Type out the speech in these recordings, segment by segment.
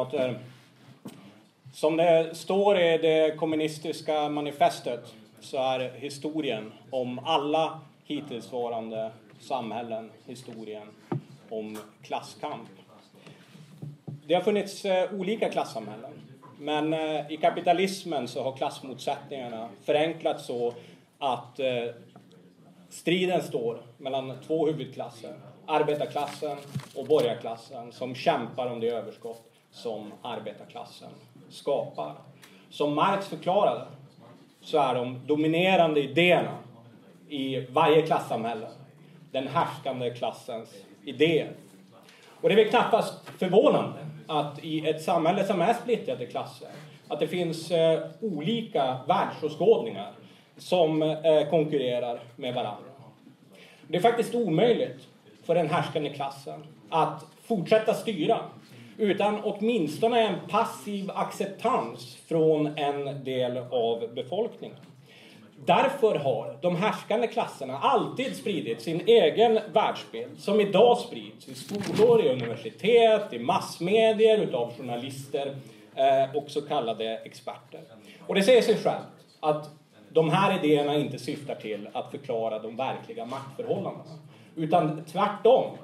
kamrater. Eh, som det står i det kommunistiska manifestet så är historien om alla hittillsvarande samhällen historien om klasskamp. Det har funnits eh, olika klassamhällen. Men eh, i kapitalismen så har klassmotsättningarna förenklats så att striden står mellan två huvudklasser. Arbetarklassen och borgarklassen som kämpar om det överskott som arbetarklassen skapar. Som Marx förklarade så är de dominerande idéerna i varje klassamhälle den härskande klassens idéer. Och det är väl knappast förvånande att i ett samhälle som är splittrat i klasser att det finns eh, olika världsåskådningar som eh, konkurrerar med varandra. Det är faktiskt omöjligt för den härskande klassen att fortsätta styra utan åtminstone en passiv acceptans från en del av befolkningen. Därför har de härskande klasserna alltid spridit sin egen världsbild som idag sprids i skolor, i universitet, i massmedier, utav journalister eh, och så kallade experter. Och det säger sig självt att de här idéerna inte syftar till att förklara de verkliga maktförhållandena. Utan tvärtom,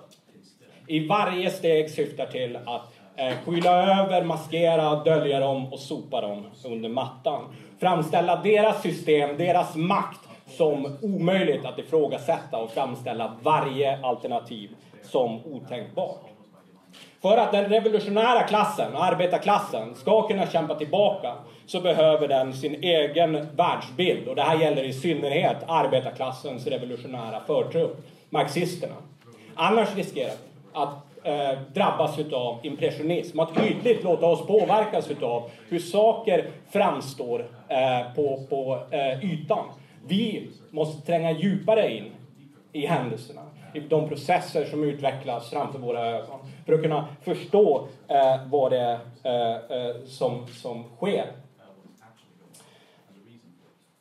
i varje steg syftar till att Eh, skyla över, maskera, dölja dem och sopa dem under mattan. Framställa deras system, deras makt som omöjligt att ifrågasätta och framställa varje alternativ som otänkbart. För att den revolutionära klassen, arbetarklassen, ska kunna kämpa tillbaka så behöver den sin egen världsbild. Och det här gäller i synnerhet arbetarklassens revolutionära förtrupp, marxisterna. Annars riskerar vi att eh, drabbas av impressionism, att ytligt låta oss påverkas av hur saker framstår eh, på, på eh, ytan. Vi måste tränga djupare in i händelserna, i de processer som utvecklas framför våra ögon, för att kunna förstå eh, vad det är eh, eh, som, som sker.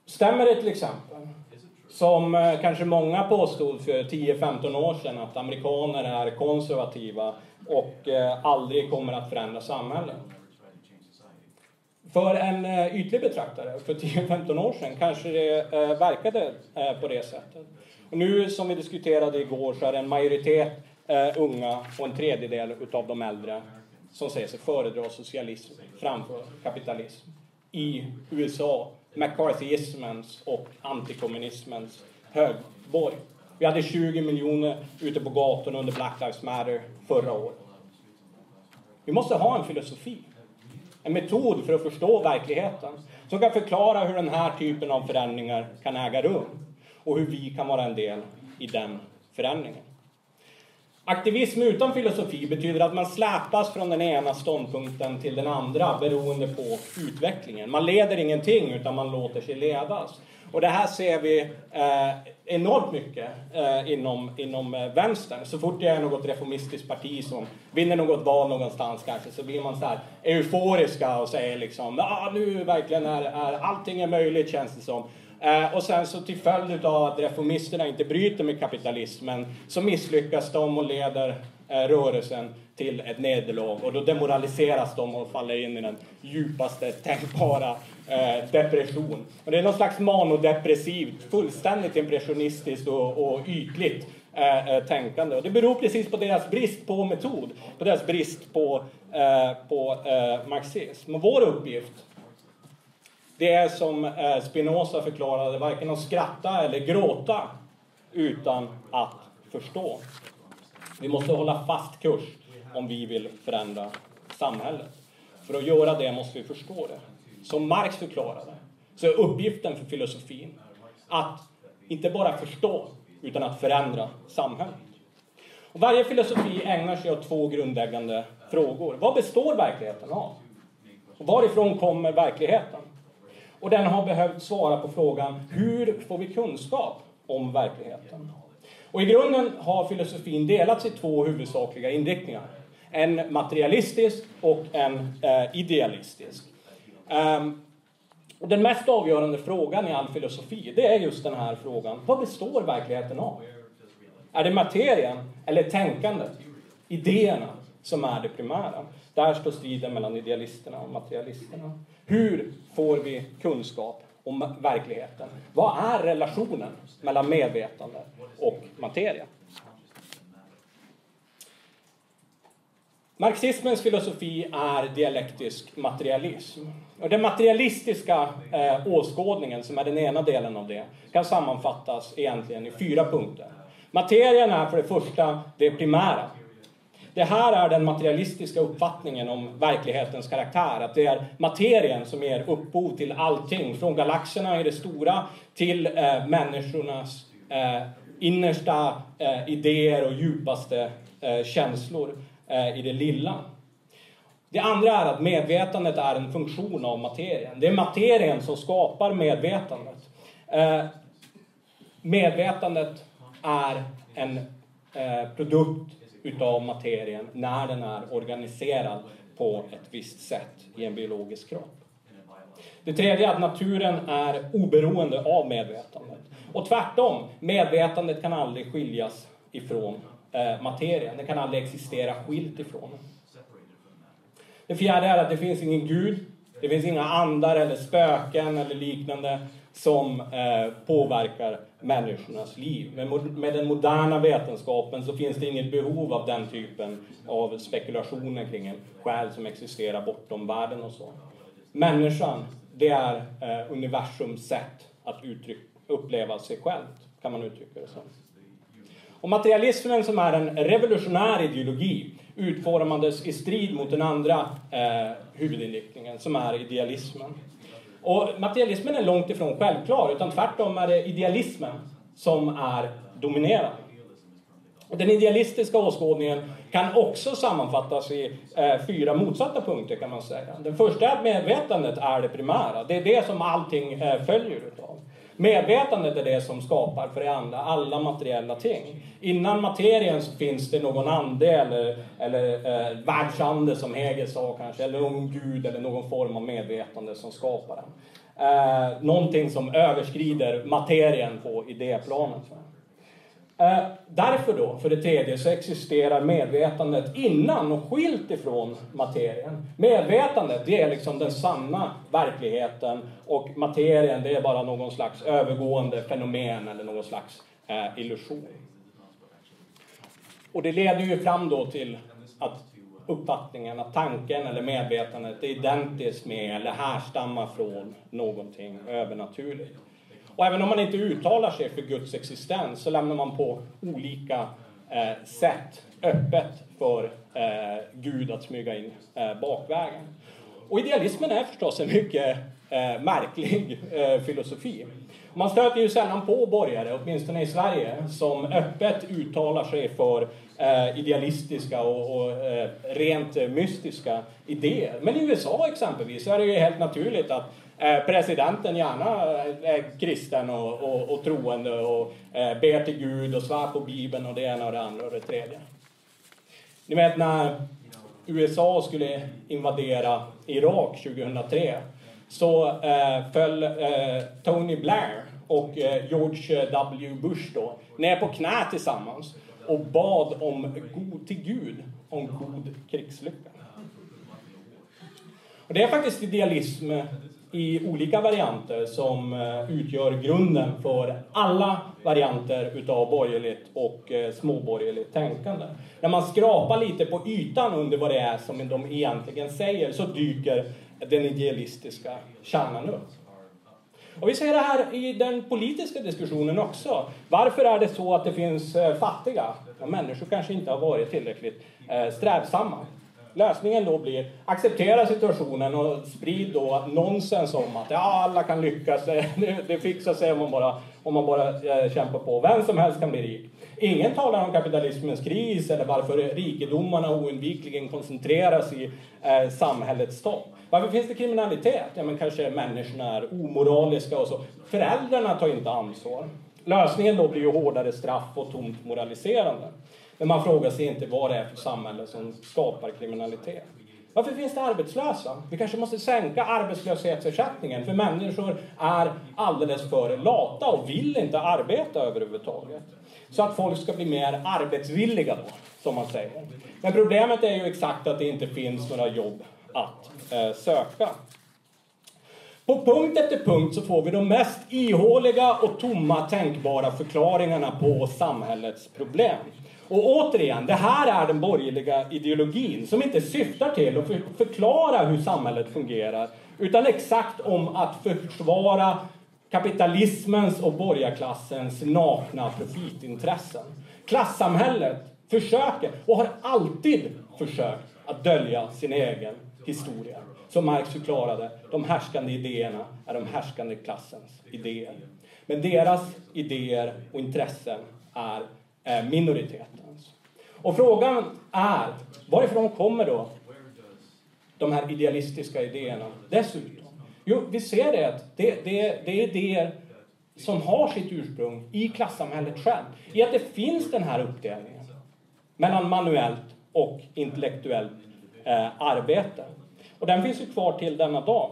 Stämmer det till exempel som eh, kanske många påstod för 10-15 år sedan att amerikaner är konservativa och eh, aldrig kommer att förändra samhället. För en eh, ytlig betraktare för 10-15 år sedan kanske det verkade på det sättet. Och nu som vi diskuterade igår så är det en majoritet unga och en tredjedel utav de äldre som säger sig föredra socialism framför kapitalism i USA McCarthyismens och antikommunismens högborg. Vi hade 20 miljoner ute på gatorna under Black Lives Matter förra året. Vi måste ha en filosofi, en metod för att förstå verkligheten som kan förklara hur den här typen av förändringar kan äga rum och hur vi kan vara en del i den förändringen. Aktivism utan filosofi betyder att man släpas från den ena ståndpunkten till den andra beroende på utvecklingen. Man leder ingenting utan man låter sig ledas. Och det här ser vi eh, enormt mycket eh, inom, inom eh, vänstern. Så fort det är något reformistiskt parti som vinner något val någonstans kanske så blir man så här euforiska och säger liksom ah, nu verkligen är, är allting är möjligt känns det som. Eh, och sen så till följd av att reformisterna inte bryter med kapitalismen så misslyckas de och leder eh, rörelsen till ett nederlag och då demoraliseras de och faller in i den djupaste tänkbara eh, depression. Och det är någon slags manodepressivt, fullständigt impressionistiskt och, och ytligt eh, eh tänkande. Och det beror precis på deras brist på metod, på deras brist på, eh, på eh, marxism. Och vår uppgift det är som eh, Spinoza förklarade, varken att skratta eller gråta utan att förstå. Vi måste hålla fast kurs om vi vill förändra samhället. För att göra det måste vi förstå det. Som Marx förklarade så är uppgiften för filosofin att inte bara förstå utan att förändra samhället. Och varje filosofi ägnar sig åt två grundläggande frågor. Vad består verkligheten av? Och varifrån kommer verkligheten? Och den har behövt svara på frågan hur får vi kunskap om verkligheten? Och i grunden har filosofin delats i två huvudsakliga inriktningar. En materialistisk och en eh, idealistisk. Um, och den mest avgörande frågan i all filosofi, det är just den här frågan. Vad består verkligheten av? Är det materien eller tänkandet, idéerna, som är det primära. Där står striden mellan idealisterna och materialisterna. Hur får vi kunskap om verkligheten? Vad är relationen mellan medvetande och materia? Marxismens filosofi är dialektisk materialism. Och den materialistiska eh, åskådningen, som är den ena delen av det, kan sammanfattas egentligen i fyra punkter. Materien är för det första det primära. Det här är den materialistiska uppfattningen om verklighetens karaktär. Att det är materien som ger upphov till allting. Från galaxerna i det stora till eh, människornas eh, innersta eh, idéer och djupaste eh, känslor eh, i det lilla. Det andra är att medvetandet är en funktion av materien. Det är materien som skapar medvetandet. Eh, medvetandet är en eh, produkt utav materien när den är organiserad på ett visst sätt i en biologisk kropp. Det tredje är att naturen är oberoende av medvetandet. Och tvärtom, medvetandet kan aldrig skiljas ifrån eh, materien. Det kan aldrig existera skilt ifrån den. Det fjärde är att det finns ingen gud, det finns inga andar eller spöken eller liknande som eh, påverkar människornas liv. Med, med den moderna vetenskapen så finns det inget behov av den typen av spekulationer kring en själ som existerar bortom världen och så. Människan, det är eh, universums sätt att uttryck, uppleva sig själv, kan man uttrycka det som. Och materialismen som är en revolutionär ideologi utformades i strid mot den andra eh, huvudinriktningen som är idealismen. Och materialismen är långt ifrån självklar utan tvärtom är det idealismen som är dominerande. Och den idealistiska åskådningen kan också sammanfattas i eh, fyra motsatta punkter kan man säga. Den första är att medvetandet är det primära. Det är det som allting eh, följer utav. Medvetandet är det som skapar för det andra alla materiella ting. Innan materien så finns det någon ande eller, eller eh, världsande som Hegel sa kanske, eller någon gud eller någon form av medvetande som skapar den. Eh, någonting som överskrider materien på idéplanet. Eh, därför då, för det tredje, så existerar medvetandet innan och skilt ifrån materien. Medvetandet, det är liksom den sanna verkligheten och materien, det är bara någon slags övergående fenomen eller någon slags eh, illusion. Och det leder ju fram då till att uppfattningen att tanken eller medvetandet är identiskt med eller härstammar från någonting övernaturligt. Och även om man inte uttalar sig för Guds existens så lämnar man på olika eh, sätt öppet för eh, Gud att smyga in eh, bakvägen. Och idealismen är förstås en mycket eh, märklig eh, filosofi. Man stöter ju sällan på borgare, åtminstone i Sverige, som öppet uttalar sig för eh, idealistiska och, och eh, rent mystiska idéer. Men i USA exempelvis så är det ju helt naturligt att Eh, presidenten gärna eh, är kristen och, och, och troende och eh, ber till Gud och svär på Bibeln och det ena och det andra och det tredje. Ni vet när USA skulle invadera Irak 2003 så eh, föll eh, Tony Blair och eh, George W Bush då ner på knä tillsammans och bad om god, till Gud om god krigslycka. Och det är faktiskt idealism i olika varianter som eh, utgör grunden för alla varianter utav borgerligt och eh, småborgerligt tänkande. När man skrapar lite på ytan under vad det är som de egentligen säger så dyker den idealistiska kärnan upp. Och vi ser det här i den politiska diskussionen också. Varför är det så att det finns eh, fattiga? Ja, människor kanske inte har varit tillräckligt strävsamma. Lösningen då blir acceptera situationen och sprid då nonsens om att ja, alla kan lyckas, det, det fixar sig om man bara, om man bara eh, kämpar på. Vem som helst kan bli rik. Ingen talar om kapitalismens kris eller varför rikedomarna oundvikligen koncentreras i eh, samhällets topp. Varför finns det kriminalitet? Ja, men kanske människorna är omoraliska och så. Föräldrarna tar inte ansvar. Lösningen då blir ju hårdare straff och tomt moraliserande. Men man frågar sig inte vad det är för samhälle som skapar kriminalitet. Varför finns det arbetslösa? Vi kanske måste sänka arbetslöshetsersättningen för människor är alldeles för lata och vill inte arbeta överhuvudtaget. så att folk ska bli mer arbetsvilliga då, som man säger. Men problemet är ju exakt att det inte finns några jobb att eh, söka. På punkt efter punkt så får vi de mest ihåliga och tomma tänkbara förklaringarna på samhällets problem. Och återigen, det här är den borgerliga ideologin som inte syftar till att förklara hur samhället fungerar, utan exakt om att försvara kapitalismens och borgarklassens nakna profitintressen. Klassamhället försöker, och har alltid försökt, att dölja sin egen historia. Som Marx förklarade, de härskande idéerna är de härskande klassens idéer. Men deras idéer och intressen är Eh, minoritetens. Och frågan är, varifrån kommer då de här idealistiska idéerna dessutom? Jo, vi ser det att det, det, det är idéer som har sitt ursprung i klassamhället själv. I att det finns den här uppdelningen mellan manuellt och intellektuellt eh, arbete. Och den finns ju kvar till denna dag.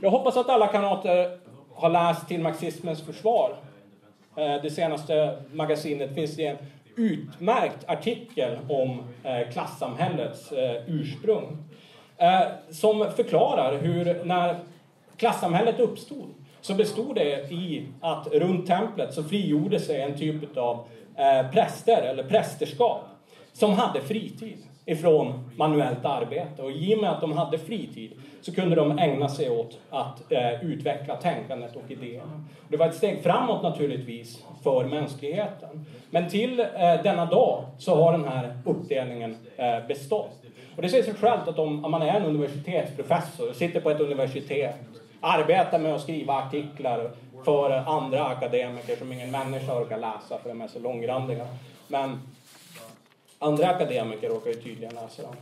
Jag hoppas att alla kamrater har läst Till marxismens försvar. Eh, det senaste magasinet finns det en utmärkt artikel om eh, klassamhällets eh, ursprung. Som förklarar hur när klassamhället uppstod så bestod det i att runt templet så frigjorde sig en typ av präster eller prästerskap som hade fritid ifrån manuellt arbete. Och i och med att de hade fritid så kunde de ägna sig åt att eh, utveckla tänkandet och idéerna. Det var ett steg framåt naturligtvis för mänskligheten. Men till eh, denna dag så har den här uppdelningen eh, bestått. Och det säger sig självt att om, om man är en universitetsprofessor, sitter på ett universitet, arbetar med att skriva artiklar för andra akademiker som ingen människa orkar läsa för de är så långrandiga. Men Andra akademiker råkar ju tydligen läsa dem.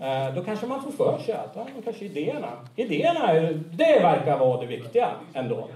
Eh, då kanske man får för sig att ja, kanske idéerna, idéerna det verkar vara det viktiga ändå.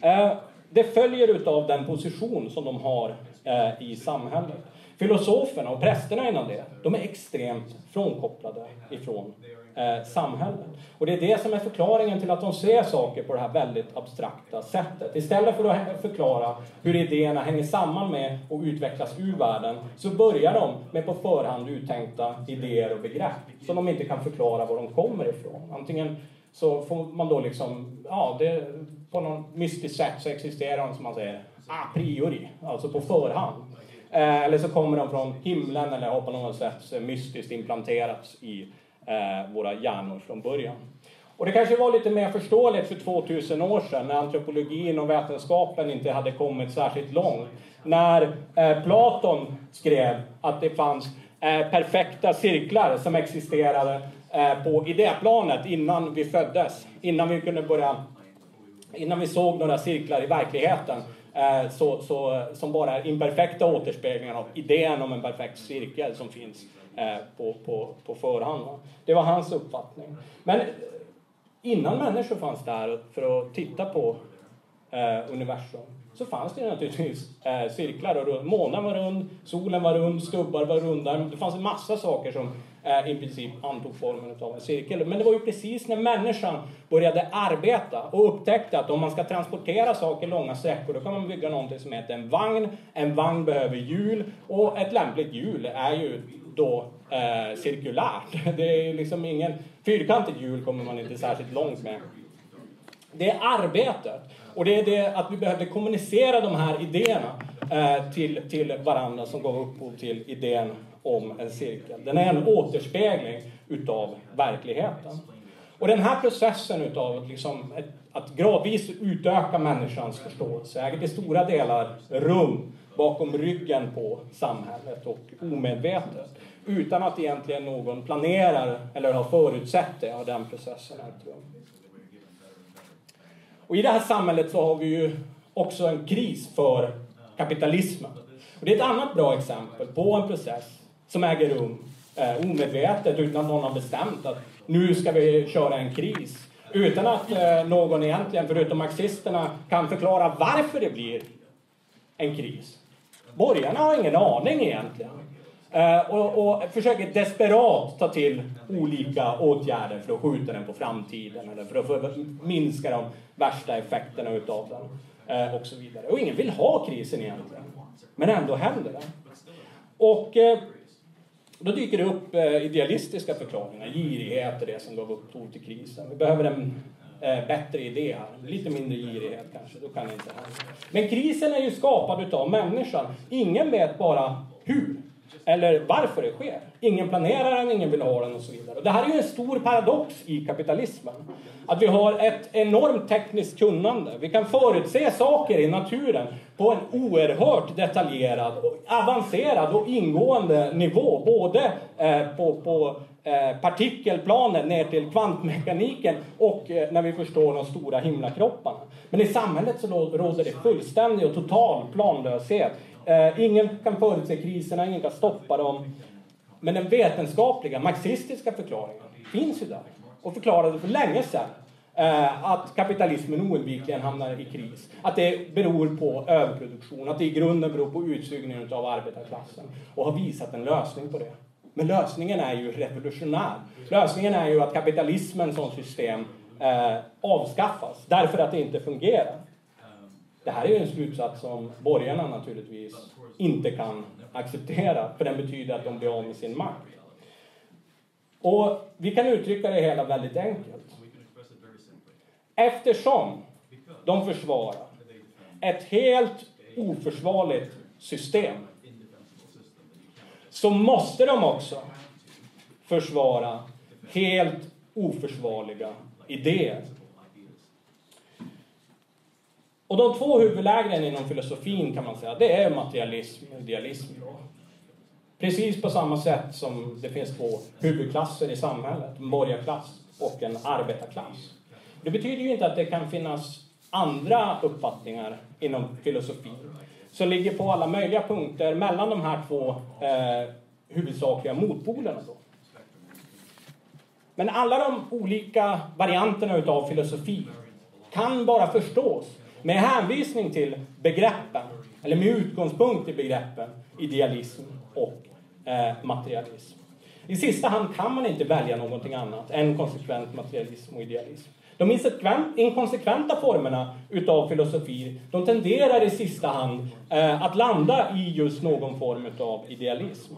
Eh, det följer utav den position som de har eh, i samhället. Filosoferna och prästerna inom det, de är extremt frånkopplade ifrån eh, samhället. Och det är det som är förklaringen till att de ser saker på det här väldigt abstrakta sättet. Istället för att förklara hur idéerna hänger samman med och utvecklas ur världen, så börjar de med på förhand uttänkta idéer och begrepp som de inte kan förklara var de kommer ifrån. Antingen så får man då liksom, ja, det, på något mystiskt sätt så existerar de som man säger a priori, alltså på förhand. Eh, eller så kommer de från himlen eller har på något sätt eh, mystiskt implanterats i Eh, våra hjärnor från början. Och det kanske var lite mer förståeligt för 2000 år sedan när antropologin och vetenskapen inte hade kommit särskilt långt. När eh, Platon skrev att det fanns eh, perfekta cirklar som existerade eh, på idéplanet innan vi föddes. Innan vi kunde börja, innan vi såg några cirklar i verkligheten. Eh, så, så, som bara är imperfekta återspeglingar av idén om en perfekt cirkel som finns Eh, på, på, på förhand. Det var hans uppfattning. Men innan människor fanns där för att titta på eh, universum så fanns det naturligtvis eh, cirklar. Och månen var rund, solen var rund, stubbar var runda. Det fanns en massa saker som i princip antog formen av en cirkel. Men det var ju precis när människan började arbeta och upptäckte att om man ska transportera saker långa sträckor då kan man bygga någonting som heter en vagn. En vagn behöver hjul och ett lämpligt hjul är ju då eh, cirkulärt. Det är liksom ingen fyrkantigt hjul kommer man inte särskilt långt med. Det är arbetet och det är det att vi behövde kommunicera de här idéerna eh, till, till varandra som gav upphov till idén om en cirkel. Den är en återspegling utav verkligheten. Och den här processen utav liksom ett, att gradvis utöka människans förståelse äger till stora delar rum bakom ryggen på samhället och omedvetet. Utan att egentligen någon planerar eller har förutsett det har den processen ägt rum. Och I det här samhället så har vi ju också en kris för kapitalismen. Och det är ett annat bra exempel på en process som äger rum eh, omedvetet utan att någon har bestämt att nu ska vi köra en kris. Utan att eh, någon egentligen, förutom marxisterna, kan förklara varför det blir en kris. Borgarna har ingen aning egentligen. Eh, och, och, försöker desperat ta till olika åtgärder för att skjuta den på framtiden eller för att, för att minska de värsta effekterna utav den. Eh, och så vidare. Och ingen vill ha krisen egentligen. Men ändå händer det. Och eh, då dyker det upp eh, idealistiska förklaringar. Girighet är det som gav upphov till krisen. Vi behöver en eh, bättre idé här. Lite mindre girighet kanske, då kan det inte hända. Men krisen är ju skapad utav människan. Ingen vet bara hur eller varför det sker. Ingen planerar den, ingen vill ha den och så vidare. Och det här är ju en stor paradox i kapitalismen. Att vi har ett enormt tekniskt kunnande. Vi kan förutse saker i naturen på en oerhört detaljerad, avancerad och ingående nivå. Både eh, på, på eh, partikelplanet ner till kvantmekaniken och eh, när vi förstår de stora himlakropparna. Men i samhället så råder det fullständig och total planlöshet. Eh, ingen kan förutse kriserna, ingen kan stoppa dem. Men den vetenskapliga, marxistiska förklaringen finns ju där och förklarade för länge sedan eh, att kapitalismen oundvikligen hamnar i kris. Att det beror på överproduktion, att det i grunden beror på utsugningen av arbetarklassen och har visat en lösning på det. Men lösningen är ju revolutionär. Lösningen är ju att kapitalismen som system eh, avskaffas därför att det inte fungerar. Det här är ju en slutsats som borgarna naturligtvis inte kan acceptera, för den betyder att de blir av med sin makt. Och vi kan uttrycka det hela väldigt enkelt. Eftersom de försvarar ett helt oförsvarligt system så måste de också försvara helt oförsvarliga idéer. Och de två huvudlägren inom filosofin kan man säga, det är materialism och idealism. Precis på samma sätt som det finns två huvudklasser i samhället, en borgarklass och en arbetarklass. Det betyder ju inte att det kan finnas andra uppfattningar inom filosofin som ligger på alla möjliga punkter mellan de här två eh, huvudsakliga motpolerna. Då. Men alla de olika varianterna utav filosofi kan bara förstås med hänvisning till begreppen, eller med utgångspunkt i begreppen idealism och eh, materialism. I sista hand kan man inte välja någonting annat än konsekvent materialism och idealism. De inkonsekventa formerna utav filosofi, de tenderar i sista hand eh, att landa i just någon form utav idealism.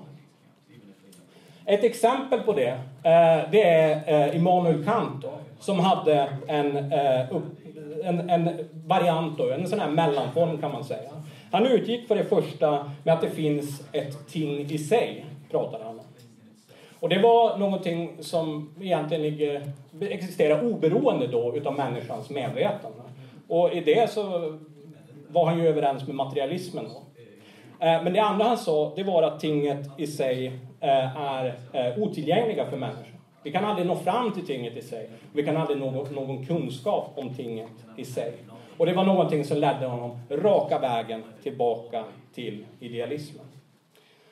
Ett exempel på det, eh, det är eh, Immanuel Kant då, som hade en, eh, en, en variant, då, en sån här mellanform kan man säga. Han utgick för det första med att det finns ett ting i sig, pratade han om. Och det var någonting som egentligen ligger, existerar oberoende då utav människans medvetande. Och i det så var han ju överens med materialismen då. Eh, men det andra han sa, det var att tinget i sig eh, är eh, otillgängliga för människan. Vi kan aldrig nå fram till tinget i sig. Vi kan aldrig nå någon kunskap om tinget i sig. Och det var någonting som ledde honom raka vägen tillbaka till idealismen.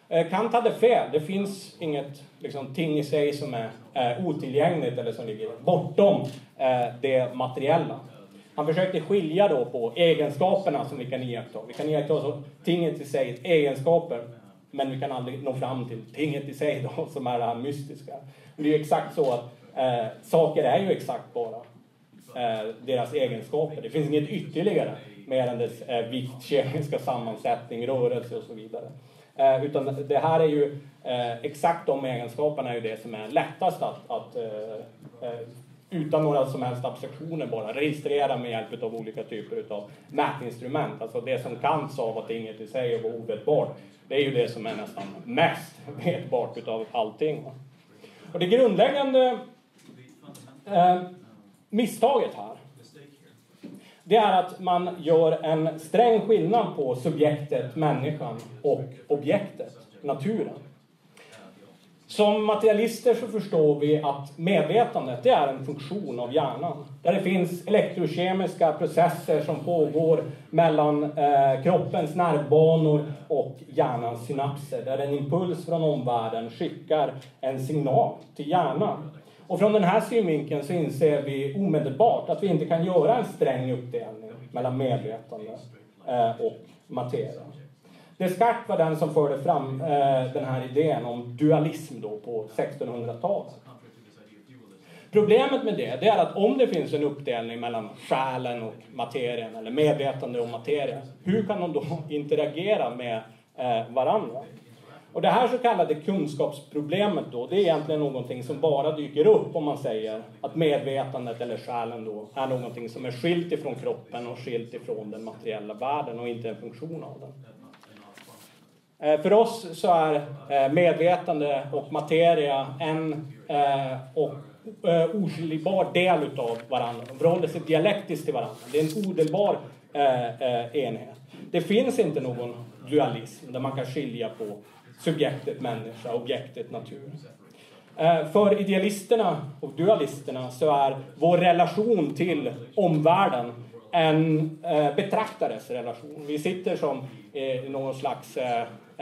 Eh, Kant hade fel. Det finns inget liksom, ting i sig som är eh, otillgängligt eller som ligger bortom eh, det materiella. Han försökte skilja då på egenskaperna som vi kan iaktta. Vi kan iaktta så tinget i sig, egenskaper, men vi kan aldrig nå fram till tinget i sig då, som är det här mystiska. Det är ju exakt så att eh, saker är ju exakt bara eh, deras egenskaper. Det finns inget ytterligare mer än dess eh, vikt, kemiska sammansättning, rörelse och så vidare. Eh, utan det här är ju eh, exakt de egenskaperna är ju det som är lättast att, att eh, eh, utan några som helst abstraktioner bara registrera med hjälp av olika typer av mätinstrument. Alltså det som Kant sa var inget i sig och var ovetbart. Det är ju det som är nästan mest vetbart utav allting. Och det grundläggande eh, misstaget här, det är att man gör en sträng skillnad på subjektet, människan, och objektet, naturen. Som materialister så förstår vi att medvetandet det är en funktion av hjärnan. Där det finns elektrokemiska processer som pågår mellan eh, kroppens nervbanor och hjärnans synapser. Där en impuls från omvärlden skickar en signal till hjärnan. Och från den här synvinkeln så inser vi omedelbart att vi inte kan göra en sträng uppdelning mellan medvetande eh, och materia. Descartes var den som förde fram eh, den här idén om dualism då på 1600-talet. Problemet med det, det är att om det finns en uppdelning mellan själen och materien, eller medvetande och materia, hur kan de då interagera med eh, varandra? Och det här så kallade kunskapsproblemet då, det är egentligen någonting som bara dyker upp om man säger att medvetandet eller själen då är någonting som är skilt ifrån kroppen och skilt ifrån den materiella världen och inte en funktion av den. Eh, för oss så är eh, medvetande och materia en eh, och oskiljbar del utav varandra. De förhåller sig dialektiskt till varandra. Det är en odelbar enhet. Det finns inte någon dualism där man kan skilja på subjektet människa, objektet natur. För idealisterna och dualisterna så är vår relation till omvärlden en betraktares relation. Vi sitter som i någon slags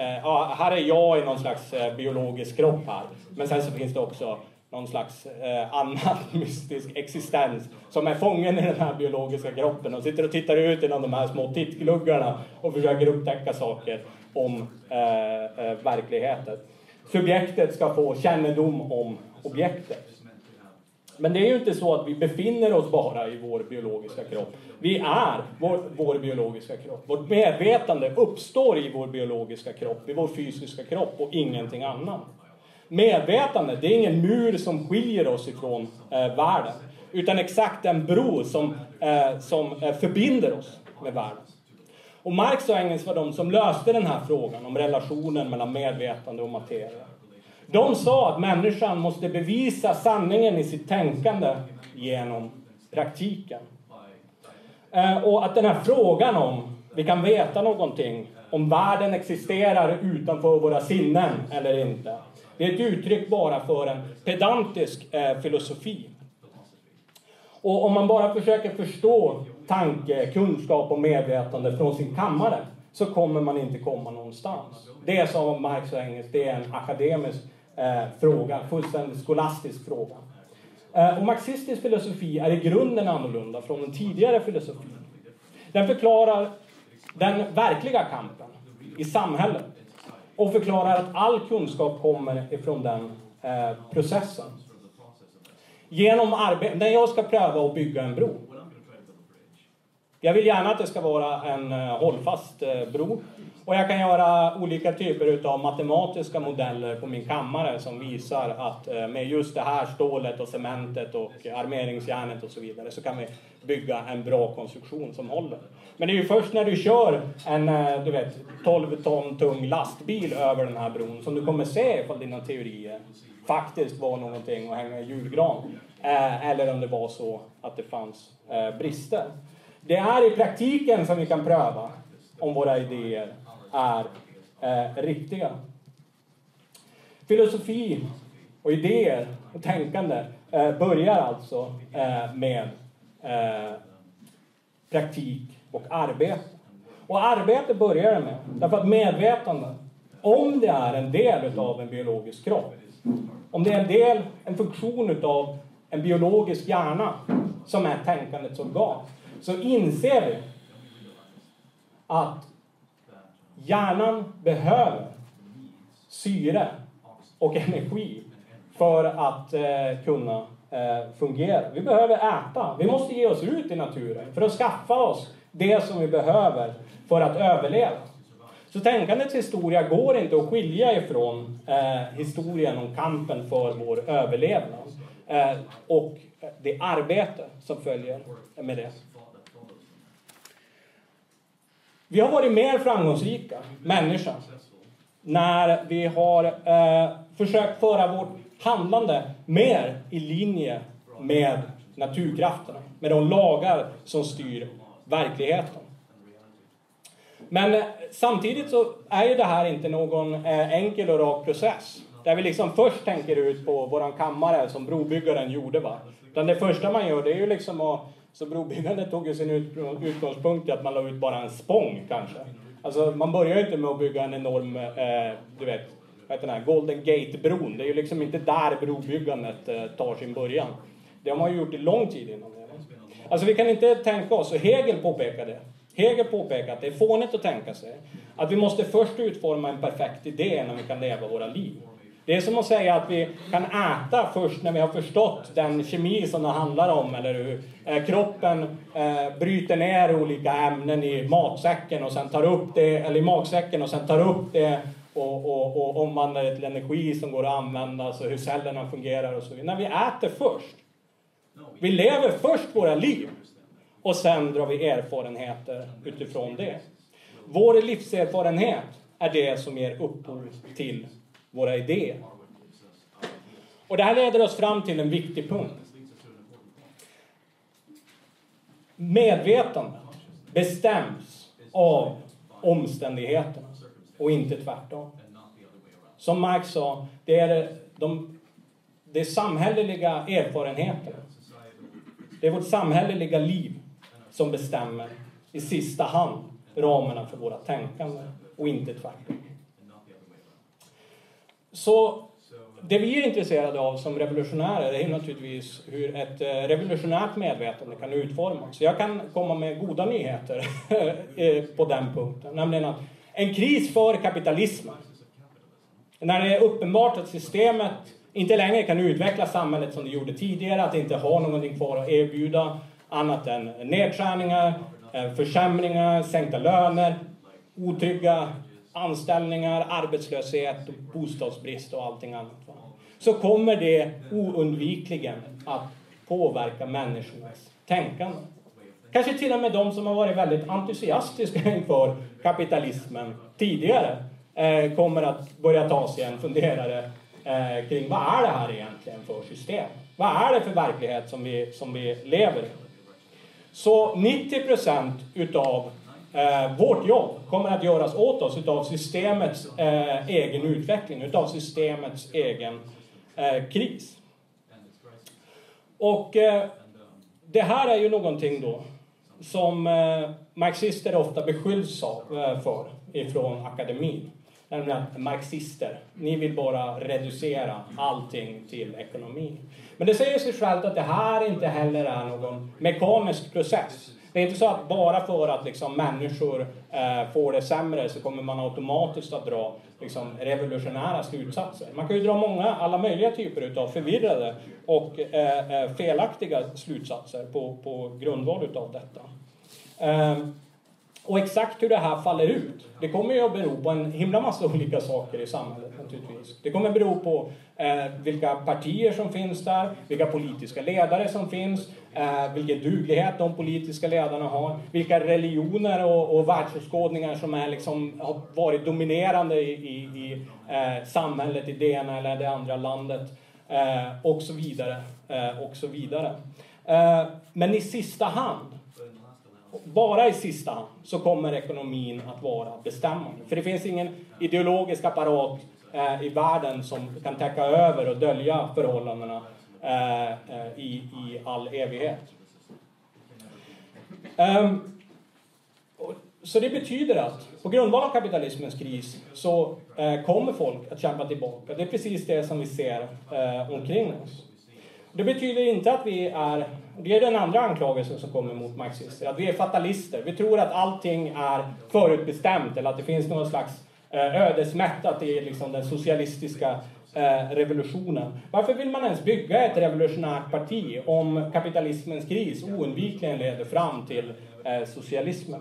Eh, ja, här är jag i någon slags eh, biologisk kropp här. Men sen så finns det också någon slags eh, annan mystisk existens som är fången i den här biologiska kroppen och sitter och tittar ut genom de här små tittgluggarna och försöker upptäcka saker om eh, eh, verkligheten. Subjektet ska få kännedom om objektet. Men det är ju inte så att vi befinner oss bara i vår biologiska kropp. Vi är vår, vår, biologiska kropp. Vårt medvetande uppstår i vår biologiska kropp, i vår fysiska kropp och ingenting annat. Medvetande, det är ingen mur som skiljer oss ifrån eh, världen. Utan exakt en bro som, eh, som eh, förbinder oss med världen. Och Marx och Engels var de som löste den här frågan om relationen mellan medvetande och materia. De sa att människan måste bevisa sanningen i sitt tänkande genom praktiken. Eh, och att den här frågan om vi kan veta någonting om världen existerar utanför våra sinnen eller inte. Det är ett uttryck bara för en pedantisk eh, filosofi. Och om man bara försöker förstå tanke, kunskap och medvetande från sin kammare så kommer man inte komma någonstans. Det som Marx och Engels, det är en akademisk eh, fråga, fullständigt skolastisk fråga. Eh, och marxistisk filosofi är i grunden annorlunda från den tidigare filosofin. Den förklarar den verkliga kampen i samhället och förklarar att all kunskap kommer ifrån den eh, processen. Genom arbete, när jag ska pröva att bygga en bro. Jag vill gärna att det ska vara en eh, hållfast eh, bro och jag kan göra olika typer av matematiska modeller på min kammare som visar att eh, med just det här stålet och cementet och armeringsjärnet och så vidare så kan vi bygga en bra konstruktion som håller. Men det är ju först när du kör en eh, du vet, 12 ton tung lastbil över den här bron som du kommer se ifall dina teorier faktiskt var någonting att hänga i julgran. Eh, eller om det var så att det fanns brister. Det är i praktiken som vi kan pröva om våra idéer är eh, riktiga. Filosofi och idéer och tänkande eh, börjar alltså eh, med eh, praktik och arbete. Och arbete börjar det med, därför att medvetande, om det är en del av en biologisk kropp, om det är en del, en funktion utav en biologisk hjärna som är tänkandets organ, så inser vi att Hjärnan behöver syre och energi för att eh, kunna eh, fungera. Vi behöver äta. Vi måste ge oss ut i naturen för att skaffa oss det som vi behöver för att överleva. Så tänkandets historia går inte att skilja ifrån eh, historien om kampen för vår överlevnad eh, och det arbete som följer med det. Vi har varit mer framgångsrika, människor när vi har eh, försökt föra vårt handlande mer i linje med naturkrafterna, med de lagar som styr verkligheten. Men eh, samtidigt så är ju det här inte någon eh, enkel och rak process. Där vi liksom först tänker ut på våran kammare som brobyggaren gjorde. Va? Utan det första man gör det är ju liksom att så brobyggandet tog ju sin utgångspunkt i att man la ut bara en spång kanske. Alltså man börjar ju inte med att bygga en enorm, eh, du vet, vad heter den här, Golden Gate-bron. Det är ju liksom inte där brobyggandet eh, tar sin början. Det har man ju gjort i lång tid innan det. Alltså vi kan inte tänka oss, och Hegel påpekar det. Hegel påpekar att det är fånigt att tänka sig att vi måste först utforma en perfekt idé innan vi kan leva våra liv. Det är som att säga att vi kan äta först när vi har förstått den kemi som det handlar om, eller hur? Eh, kroppen eh, bryter ner olika ämnen i matsäcken och sen tar upp det, eller i magsäcken och sen tar upp det och, och, och omvandlar det till energi som går att använda, så hur cellerna fungerar och så vidare. När vi äter först. Vi lever först våra liv och sen drar vi erfarenheter utifrån det. Vår livserfarenhet är det som ger upphov till våra idéer. Och det här leder oss fram till en viktig punkt. Medvetandet bestäms av omständigheterna och inte tvärtom. Som Marx sa, det är de, det samhälleliga erfarenheterna. Det är vårt samhälleliga liv som bestämmer i sista hand ramarna för våra tänkande och inte tvärtom. Så det vi är intresserade av som revolutionärer är naturligtvis hur ett eh, revolutionärt medvetande kan utformas. Jag kan komma med goda nyheter eh, på den punkten, nämligen att en kris för kapitalismen. När det är uppenbart att systemet inte längre kan utveckla samhället som det gjorde tidigare, att det inte har någonting kvar att erbjuda annat än nedskärningar, eh, försämringar, sänkta löner, otrygga anställningar, arbetslöshet, bostadsbrist och allting annat. Så kommer det oundvikligen att påverka människornas tänkande. Kanske till och med de som har varit väldigt entusiastiska inför kapitalismen tidigare eh, kommer att börja ta sig en funderare eh, kring vad är det här egentligen för system? Vad är det för verklighet som vi, som vi lever i? Så 90 procent utav eh, vårt jobb kommer att göras åt oss utav systemets eh, egen utveckling, utav systemets egen eh, kris. Och eh, det här är ju någonting då som eh, marxister ofta beskylls eh, för ifrån akademin. Nämligen att marxister, ni vill bara reducera allting till ekonomi. Men det säger sig självt att det här inte heller är någon mekanisk process. Det är inte så att bara för att liksom människor eh, får det sämre så kommer man automatiskt att dra liksom, revolutionära slutsatser. Man kan ju dra många, alla möjliga typer av förvirrade och eh, eh, felaktiga slutsatser på, på grundval utav detta. Eh, och exakt hur det här faller ut, det kommer ju att bero på en himla massa olika saker i samhället naturligtvis. Det kommer bero på eh, vilka partier som finns där, vilka politiska ledare som finns, eh, vilken duglighet de politiska ledarna har, vilka religioner och, och världsåskådningar som är liksom, har varit dominerande i, i, i eh, samhället i det ena eller det andra landet eh, och så vidare. Eh, och så vidare. Eh, men i sista hand bara i sista hand så kommer ekonomin att vara bestämmande. För det finns ingen ideologisk apparat eh, i världen som kan täcka över och dölja förhållandena eh, eh i, i all evighet. Um, så det betyder att på grundval av kapitalismens kris så eh, kommer folk att kämpa tillbaka. Det är precis det som vi ser eh, omkring oss. Det betyder inte att vi är, det är den andra anklagelsen som kommer mot marxister, att vi är fatalister. Vi tror att allting är förutbestämt eller att det finns någon slags eh, ödesmättat i liksom den socialistiska eh, revolutionen. Varför vill man ens bygga ett revolutionärt parti om kapitalismens kris oundvikligen leder fram till eh, socialismen?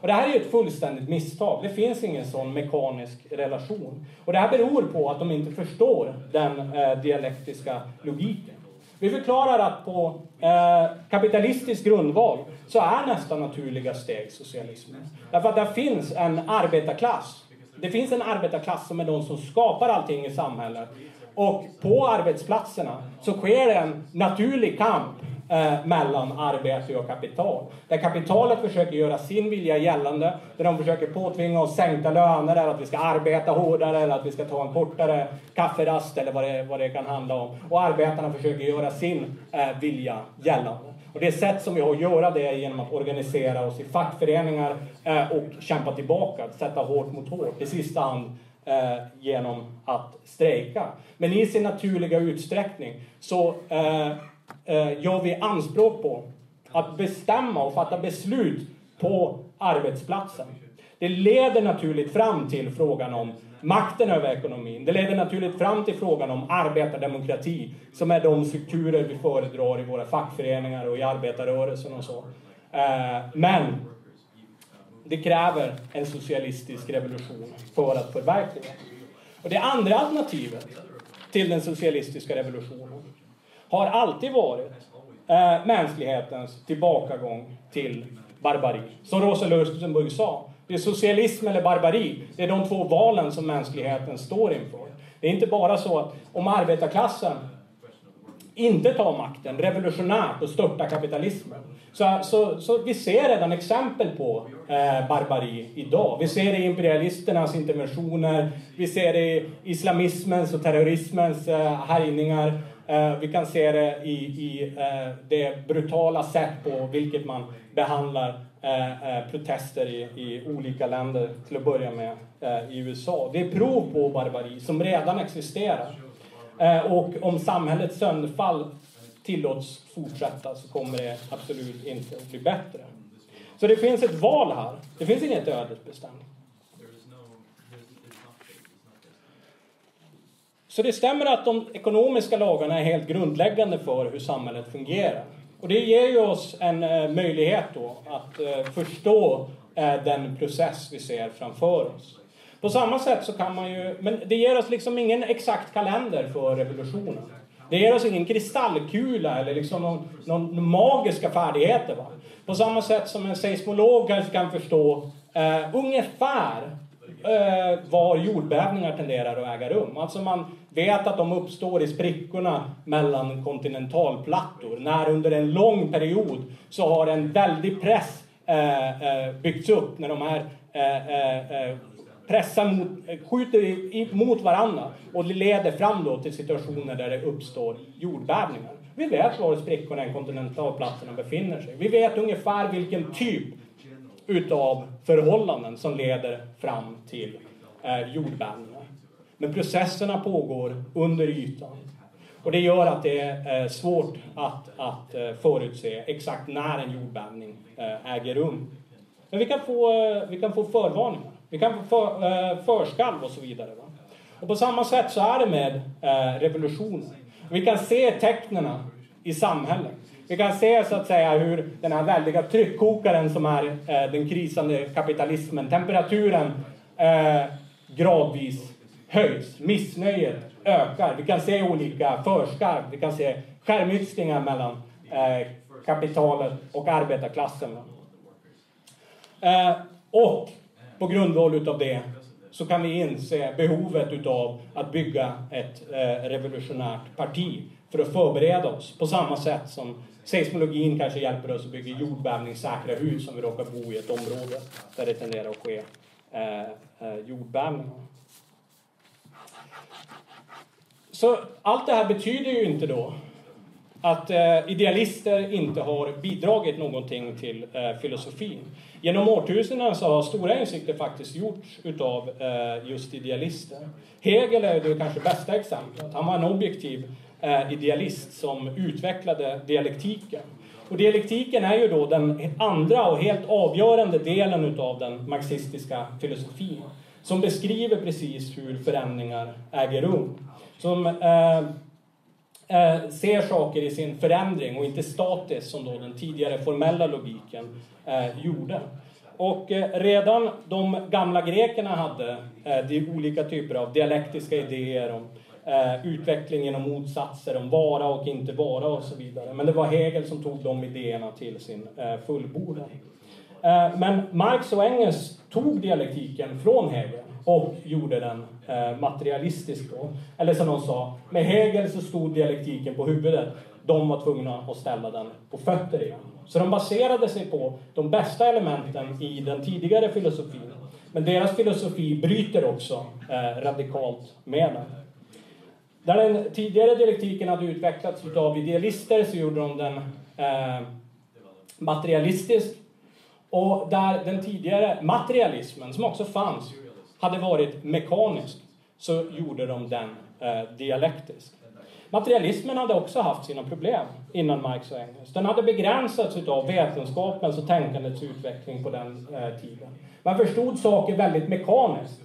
Och det här är ju ett fullständigt misstag. Det finns ingen sån mekanisk relation. Och det här beror på att de inte förstår den dialektiska logiken. Vi förklarar att på eh, kapitalistisk grundval så är nästa naturliga steg socialismen. Därför att där finns en arbetarklass. Det finns en arbetarklass som är de som skapar allting i samhället. Och på arbetsplatserna så sker en naturlig kamp eh, mellan arbete och kapital. Där kapitalet försöker göra sin vilja gällande, där de försöker påtvinga oss sänkta löner, eller att vi ska arbeta hårdare, eller att vi ska ta en kortare kafferast, eller vad det, vad det kan handla om. Och arbetarna försöker göra sin eh, vilja gällande. Och det sätt som vi har att göra det är genom att organisera oss i fackföreningar eh, och kämpa tillbaka, att sätta hårt mot hårt. I sista hand eh, genom att strejka. Men i sin naturliga utsträckning så eh, Eh, gör vi anspråk på att bestämma och fatta beslut på arbetsplatsen. Det leder naturligt fram till frågan om makten över ekonomin. Det leder naturligt fram till frågan om arbetardemokrati, som är de strukturer vi föredrar i våra fackföreningar och i arbetarrörelsen och så. Eh, men det kräver en socialistisk revolution för att förverkliga. Och det andra alternativet till den socialistiska revolutionen har alltid varit eh, mänsklighetens tillbakagång till barbari. Som Rosa Luxemburg sa, det är socialism eller barbari. Det är de två valen som mänskligheten står inför. Det är inte bara så att om arbetarklassen inte tar makten revolutionärt och störtar kapitalismen. Så, så, så vi ser redan exempel på eh, barbari idag. Vi ser det i imperialisternas interventioner, vi ser det i islamismens och terrorismens eh, härjningar. Eh, vi kan se det i, i eh, det brutala sätt på vilket man behandlar eh, protester i, i, olika länder, till att börja med i USA. Det är prov på barbari som redan existerar. Och om samhällets sönderfall tillåts fortsätta så kommer det absolut inte att bli bättre. Så det finns ett val här. Det finns inget ödesbestämt. Så det stämmer att de ekonomiska lagarna är helt grundläggande för hur samhället fungerar. Och det ger ju oss en eh, möjlighet då att eh, förstå eh, den process vi ser framför oss. På samma sätt så kan man ju, men det ger oss liksom ingen exakt kalender för revolutionen. Det ger oss ingen kristallkula eller liksom någon, någon magiska färdigheter. Va? På samma sätt som en seismolog kanske kan förstå eh, ungefär eh, var jordbävningar tenderar att äga rum. Alltså man vet att de uppstår i sprickorna mellan kontinentalplattor. När under en lång period så har en väldig press eh, eh byggts upp när de här eh, eh, eh pressar mot, skjuter mot varandra och det leder fram då till situationer där det uppstår jordbävningar. Vi vet var sprickorna i kontinentalplattorna befinner sig. Vi vet ungefär vilken typ utav förhållanden som leder fram till eh, jordbävningar. Men processerna pågår under ytan. Och det gör att det är eh, svårt att, att eh, förutse exakt när en jordbävning eh, äger rum. Men vi kan få, vi kan få förvarningar. Vi kan få för, förskalv och så vidare. Va? Och på samma sätt så är det med revolutionen. Vi kan se tecknen i samhället. Vi kan se så att säga hur den här väldiga tryckkokaren som är den krisande kapitalismen, temperaturen gradvis höjs. Missnöjet ökar. Vi kan se olika förskarv. Vi kan se skärmytslingar mellan eh, kapitalet och arbetarklassen. Eh, och på grundval utav det så kan vi inse behovet utav att bygga ett eh, revolutionärt parti för att förbereda oss på samma sätt som seismologin kanske hjälper oss att bygga jordbävningssäkra hus om vi råkar bo i ett område där det tenderar att ske eh, eh jordbävningar. Så allt det här betyder ju inte då att eh, idealister inte har bidragit någonting till eh, filosofin. Genom årtusenden så har stora insikter faktiskt gjorts utav eh, just idealister. Hegel är det kanske bästa exemplet. Han var en objektiv eh, idealist som utvecklade dialektiken. Och dialektiken är ju då den andra och helt avgörande delen utav den marxistiska filosofin som beskriver precis hur förändringar äger rum som eh, eh, ser saker i sin förändring och inte statiskt som då den tidigare formella logiken eh, gjorde. Och eh, redan de gamla grekerna hade eh, de olika typer av dialektiska idéer om eh, utveckling genom motsatser, om vara och inte vara och så vidare. Men det var Hegel som tog de idéerna till sin eh, fullbordan. Eh, men Marx och Engels tog dialektiken från Hegel och gjorde den eh, materialistisk. Då. Eller som de sa, med Hegel så stod dialektiken på huvudet. De var tvungna att ställa den på fötter igen. Så de baserade sig på de bästa elementen i den tidigare filosofin. Men deras filosofi bryter också eh, radikalt med den. Där den tidigare dialektiken hade utvecklats av idealister så gjorde de den materialistisk. Och där den tidigare materialismen, som också fanns, hade varit mekanisk så gjorde de den eh, dialektisk. Materialismen hade också haft sina problem innan Marx och Engels. Den hade begränsats av vetenskapens och tänkandets utveckling på den eh, tiden. Man förstod saker väldigt mekaniskt.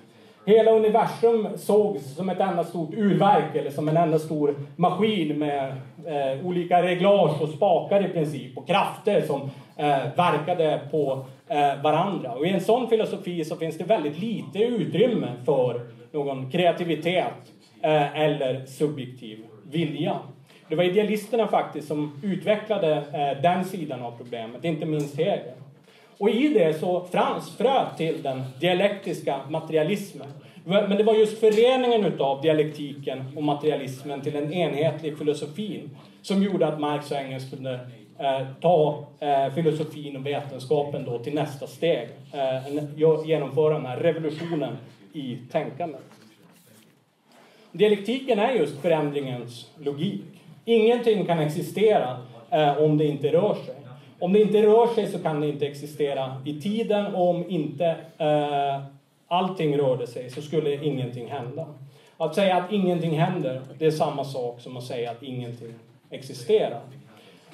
Hela universum sågs som ett enda stort urverk eller som en enda stor maskin med eh, olika reglage och spakar i princip och krafter som eh, verkade på eh, varandra. Och i en sån filosofi så finns det väldigt lite utrymme för någon kreativitet eh, eller subjektiv vilja. Det var idealisterna faktiskt som utvecklade eh, den sidan av problemet, inte minst Hegel. Och i det så frans frö till den dialektiska materialismen. Men det var just föreningen utav dialektiken och materialismen till en enhetlig filosofin som gjorde att Marx och Engels kunde eh, ta eh, filosofin och vetenskapen då till nästa steg. Eh, genomföra den här revolutionen i tänkandet. Dialektiken är just förändringens logik. Ingenting kan existera eh, om det inte rör sig. Om det inte rör sig så kan det inte existera i tiden och om inte eh, allting rörde sig så skulle ingenting hända. Att säga att ingenting händer, det är samma sak som att säga att ingenting existerar.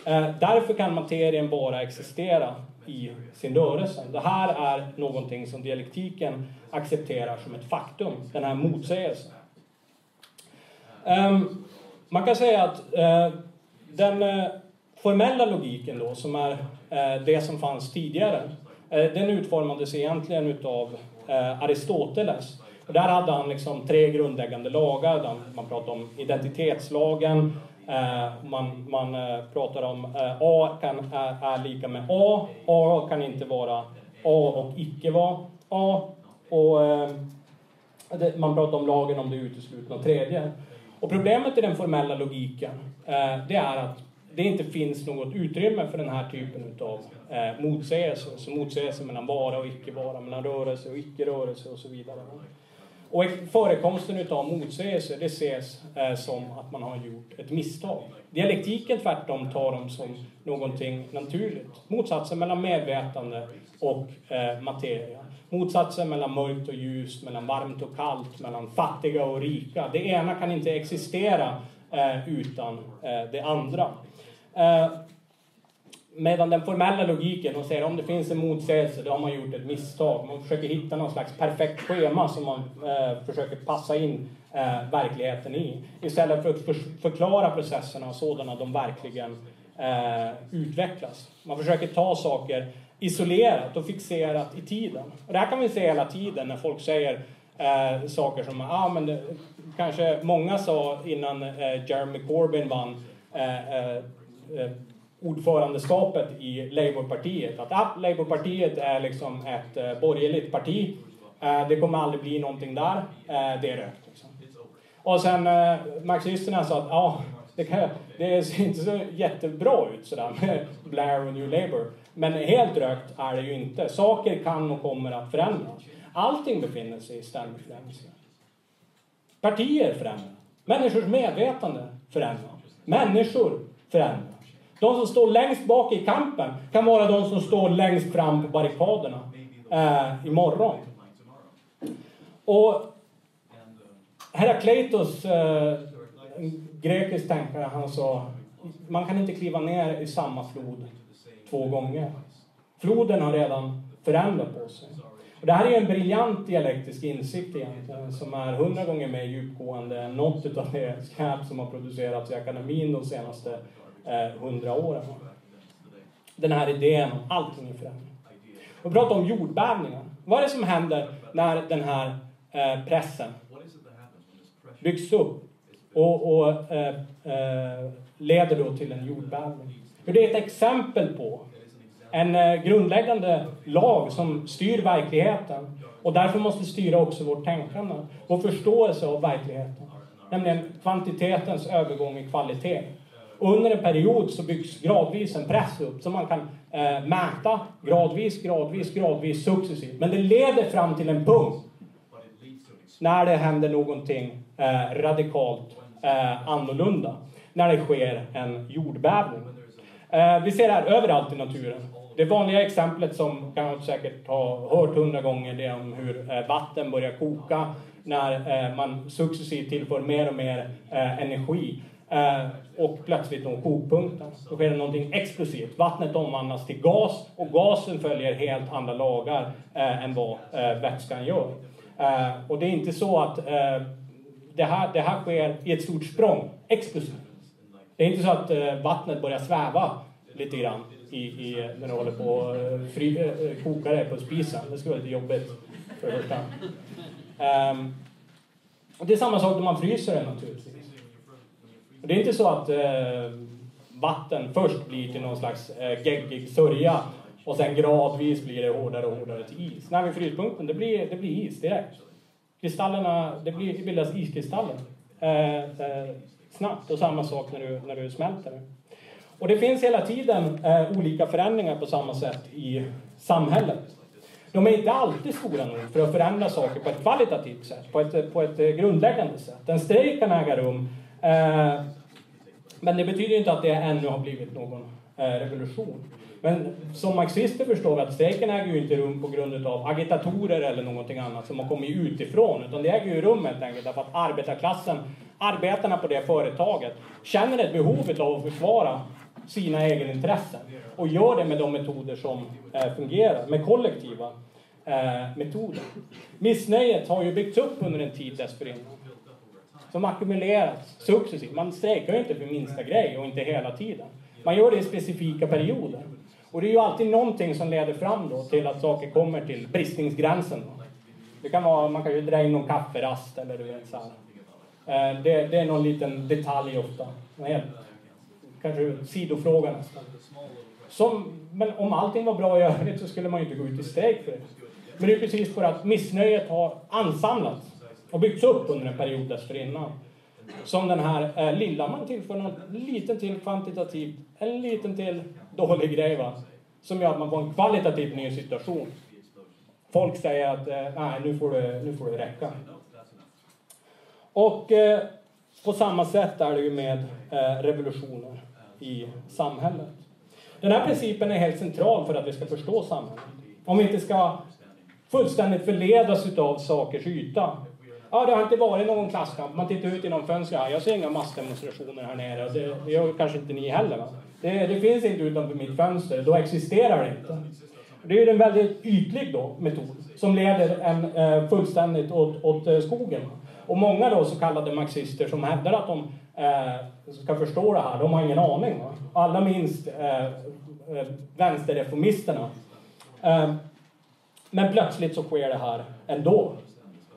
Eh, därför kan materien bara existera i sin rörelse. Det här är någonting som dialektiken accepterar som ett faktum, den här motsägelsen. Eh, man kan säga att eh, den eh, formella logiken då, som är eh, det som fanns tidigare, eh, den utformades egentligen utav eh, Aristoteles. Och där hade han liksom tre grundläggande lagar. Man pratar om identitetslagen, man, man pratar om A kan, är, är lika med A, A kan inte vara A och icke vara A. Och man pratar om lagen om det uteslutna tredje. Och problemet i den formella logiken, det är att det inte finns något utrymme för den här typen av eh, motsägelser. Så motsägelser mellan vara och icke-vara, mellan rörelse och icke-rörelse och så vidare. Och förekomsten av motsägelser, det ses eh, som att man har gjort ett misstag. Dialektiken tvärtom tar dem som någonting naturligt. Motsatsen mellan medvetande och eh, materia. Motsatsen mellan mörkt och ljust, mellan varmt och kallt, mellan fattiga och rika. Det ena kan inte existera eh, utan eh, det andra. Eh, medan den formella logiken, de säger om det finns en motsägelse, då har man gjort ett misstag. Man försöker hitta någon slags perfekt schema som man eh, försöker passa in eh, verkligheten i. Istället för att för, förklara processerna sådana de verkligen eh, utvecklas. Man försöker ta saker isolerat och fixerat i tiden. Och det här kan vi se hela tiden när folk säger eh, saker som, ah, men det, kanske många sa innan eh, Jeremy Corbyn vann eh, eh Eh, ordförandeskapet i Labourpartiet. Att ah, Labourpartiet är liksom ett eh, borgerligt parti. Eh, det kommer aldrig bli någonting där. Det är rökt. Liksom. Och sen marxisterna sa att ah, det, kan, det ser inte så jättebra ut sådär med Blair och New Labour. Men helt rökt är det ju inte. Saker kan och kommer att förändras. Allting befinner sig i ständig förändring. Partier förändras. Människors medvetande förändras. Människor förändras. De som står längst bak i kampen kan vara de som står längst fram på barrikaderna eh, imorgon. Och Herakleitos, eh, en grekisk tänkare, han sa man kan inte kliva ner i samma flod två gånger. Floden har redan förändrat på sig. Och det här är en briljant dialektisk insikt egentligen, som är hundra gånger mer djupgående än något av det skräp som har producerats i akademin de senaste eh, hundra åren. Den här idén om allting är förändring. Och prata om jordbävningar. Vad är det som händer när den här eh, pressen byggs upp och, och eh, eh, leder då till en jordbävning? För det är ett exempel på en eh, grundläggande lag som styr verkligheten och därför måste styra också vårt tänkande, vår förståelse av verkligheten. Nämligen kvantitetens övergång i kvalitet. Och under en period så byggs gradvis en press upp som man kan eh, mäta gradvis, gradvis, gradvis, successivt. Men det leder fram till en punkt när det händer någonting eh, radikalt eh, annorlunda. När det sker en jordbävning. Eh, vi ser det här överallt i naturen. Det vanliga exemplet som kan säkert har hört hundra gånger det är om hur eh, vatten börjar koka när eh, man successivt tillför mer och mer eh, energi. Eh, och plötsligt når kokpunkten. Då sker det någonting explosivt. Vattnet omvandlas till gas och gasen följer helt andra lagar eh, än vad eh, vätskan gör. Eh, och det är inte så att eh, det, här, det här sker i ett stort språng, explosivt. Det är inte så att eh, vattnet börjar sväva lite grann i, i, när du håller på att eh, fry, eh, koka det på spisen. Det skulle vara lite jobbigt för det första. Ehm, och det är samma sak när man fryser det naturligtvis. Det är inte så att eh, vatten först blir till någon slags eh, geggig sörja och sen gradvis blir det hårdare och hårdare till is. Nej, vid fryspunkten, det blir, det blir is direkt. Kristallerna, det, blir, det bildas iskristaller eh, eh, snabbt och samma sak när du, när du smälter det. Och det finns hela tiden eh, olika förändringar på samma sätt i samhället. De är inte alltid stora nog för att förändra saker på ett kvalitativt sätt, på ett, på ett eh, grundläggande sätt. En strejk kan äga rum, eh, men det betyder inte att det ännu har blivit någon eh, revolution. Men som marxister förstår vi att strejken äger ju inte rum på grund av agitatorer eller någonting annat som har kommit utifrån, utan det äger ju rum helt enkelt därför att arbetarklassen, arbetarna på det företaget, känner ett behov av att försvara sina egenintressen och gör det med de metoder som eh, fungerar, med kollektiva eh, metoder. Missnöjet har ju byggts upp under en tid dessförinnan. Som ackumuleras successivt. Man strejkar ju inte för minsta grej och inte hela tiden. Man gör det i specifika perioder. Och det är ju alltid någonting som leder fram då till att saker kommer till bristningsgränsen. Det kan vara, man kan ju dra in någon kafferast eller du vet såhär. Eh, det, det, är någon liten detalj ofta. Helt kanske sidofråga nästan. Som, men om allting var bra i övrigt så skulle man ju inte gå ut i strejk för det. Men det är precis för att missnöjet har ansamlats och byggts upp under en period dessförinnan. Som den här eh, lilla, man tillför en liten till kvantitativt, en liten till dålig grej va. Som gör att man får en kvalitativt ny situation. Folk säger att eh, nej, nu får, det, nu får det räcka. Och eh, på samma sätt är det ju med eh, revolutioner i samhället. Den här principen är helt central för att vi ska förstå samhället. Om vi inte ska fullständigt förledas utav sakers yta. Ja, det har inte varit någon klasskamp. Man tittar ut genom fönstret. jag ser inga massdemonstrationer här nere. Det, det gör kanske inte ni heller. Va? Det, det, finns inte utanför mitt fönster. Då existerar det inte. Det är ju en väldigt ytlig då, metod som leder en eh, fullständigt åt, åt eh, skogen. Och många då så kallade marxister som hävdar att de eh, ska förstå det här, de har ingen aning. Va? Allra minst eh, eh, vänsterreformisterna. Eh, men plötsligt så sker det här ändå.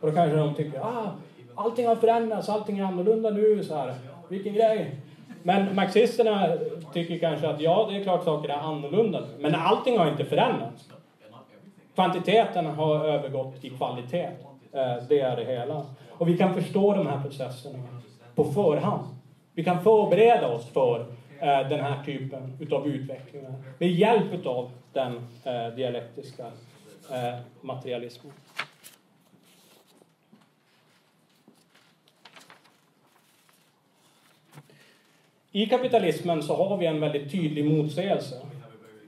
Och då kanske de tycker ah, allting har förändrats, allting är annorlunda nu. Så här. Vilken grej! Men marxisterna tycker kanske att ja, det är klart saker är annorlunda nu. Men allting har inte förändrats. Kvantiteten har övergått i kvalitet. Eh, det är det hela. Och vi kan förstå de här processerna på förhand. Vi kan förbereda oss för eh, den här typen utav utvecklingar med hjälp av den eh, dialektiska materialismen. I kapitalismen så har vi en väldigt tydlig motsägelse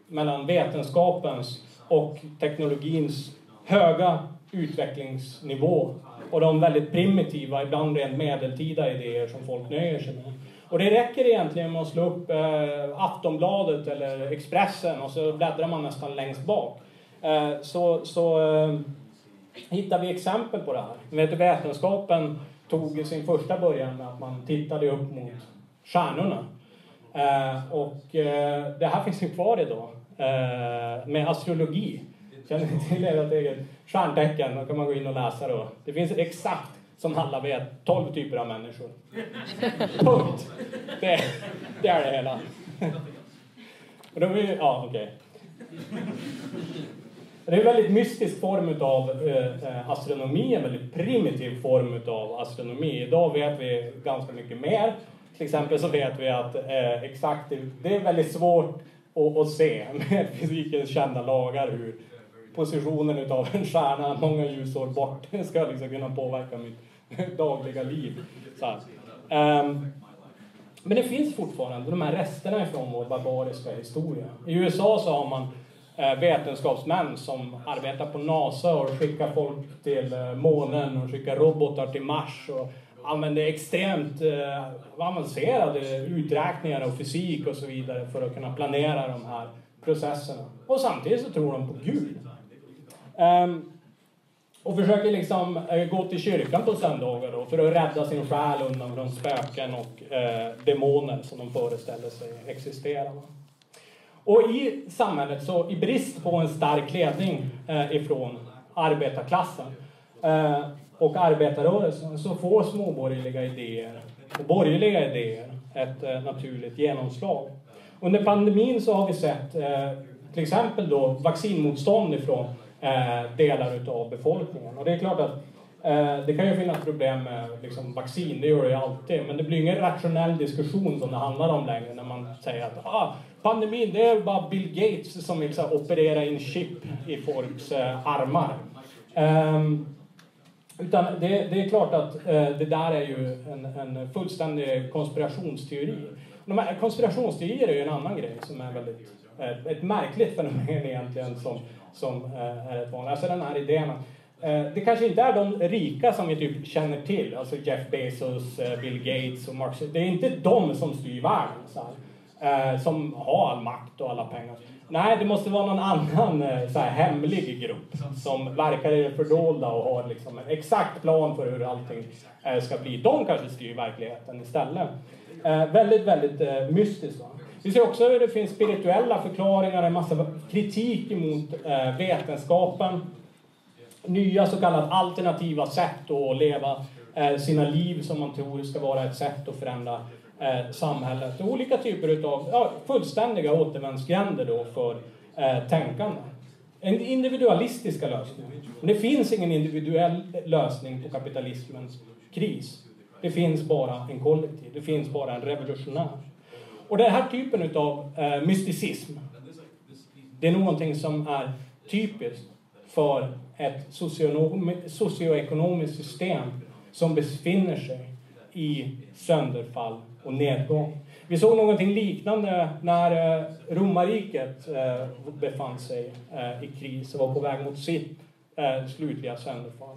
mellan vetenskapens och teknologins höga utvecklingsnivå och de väldigt primitiva, ibland rent medeltida idéer som folk nöjer sig med. Och det räcker egentligen med att slå upp eh, Aftonbladet eller Expressen och så bläddrar man nästan längst bak. Eh, så så eh, hittar vi exempel på det här. Vet vet, vetenskapen tog sin första början med att man tittade upp mot stjärnorna. Eh, och eh, det här finns ju kvar idag eh, med astrologi. Känner ni till ert eget stjärntecken? Då kan man gå in och läsa då. Det finns exakt, som alla vet, 12 typer av människor. Punkt! Det, det är det hela. Och då är, ja, okej. Okay. Det är en väldigt mystisk form av eh, eh, astronomi, en väldigt primitiv form av astronomi. Idag vet vi ganska mycket mer. Till exempel så vet vi att eh, exakt, det är väldigt svårt att, att se med fysikens kända lagar hur positionen utav en stjärna många ljusår bort ska liksom kunna påverka mitt dagliga liv. Um, men det finns fortfarande de här resterna ifrån vår barbariska historia. I USA så har man eh, vetenskapsmän som arbetar på NASA och skickar folk till eh, månen och skickar robotar till Mars och använde extremt eh, avancerade uträkningar och fysik och så vidare för att kunna planera de här processerna. Och samtidigt så tror de på Gud. Um, och försöker liksom eh, gå till kyrkan på söndagar då för att rädda sin själ undan från spöken och eh, demoner som de föreställer sig existerar. Och i samhället, så i brist på en stark ledning eh, ifrån arbetarklassen eh, och arbetarrörelsen så får småborgerliga idéer och borgerliga idéer ett eh, naturligt genomslag. Under pandemin så har vi sett eh, till exempel då vaccinmotstånd ifrån eh, delar utav befolkningen. Och det är klart att det kan ju finnas problem med liksom, vaccin, det gör det ju alltid. Men det blir ingen rationell diskussion som det handlar om längre när man säger att ah, pandemin, det är bara Bill Gates som vill så, operera in chip i folks eh, armar. Um, utan det, det, är klart att eh, det där är ju en, en fullständig konspirationsteori. De här konspirationsteorier är ju en annan grej som är väldigt, eh, ett märkligt fenomen egentligen som, som eh, är ett vanligt. Alltså den här idén eh, det kanske inte är de rika som vi typ känner till, alltså Jeff Bezos, eh, Bill Gates och Mark Det är inte de som styr världen, så här, eh, som har all makt och alla pengar. Nej, det måste vara någon annan eh, så här, hemlig grupp som verkar i det fördolda och har liksom en exakt plan för hur allting eh, ska bli. De kanske styr verkligheten istället. Eh, väldigt, väldigt mystiskt. Va? Vi ser också hur det finns spirituella förklaringar, en massa kritik emot eh, vetenskapen. Nya så kallade alternativa sätt att leva eh, sina liv som man tror ska vara ett sätt att förändra eh, samhället. Och olika typer av ja, fullständiga återvändsgränder då för eh, tänkande. En individualistiska lösningar. Men det finns ingen individuell lösning på kapitalismens kris. Det finns bara en kollektiv, det finns bara en revolutionär. Och den här typen av eh, mysticism, det är någonting som är typiskt för ett socioekonomiskt system som befinner sig i sönderfall och nedgång. Vi såg någonting liknande när eh, romarriket eh, befann sig eh, i kris och var på väg mot sitt slutliga sönderfall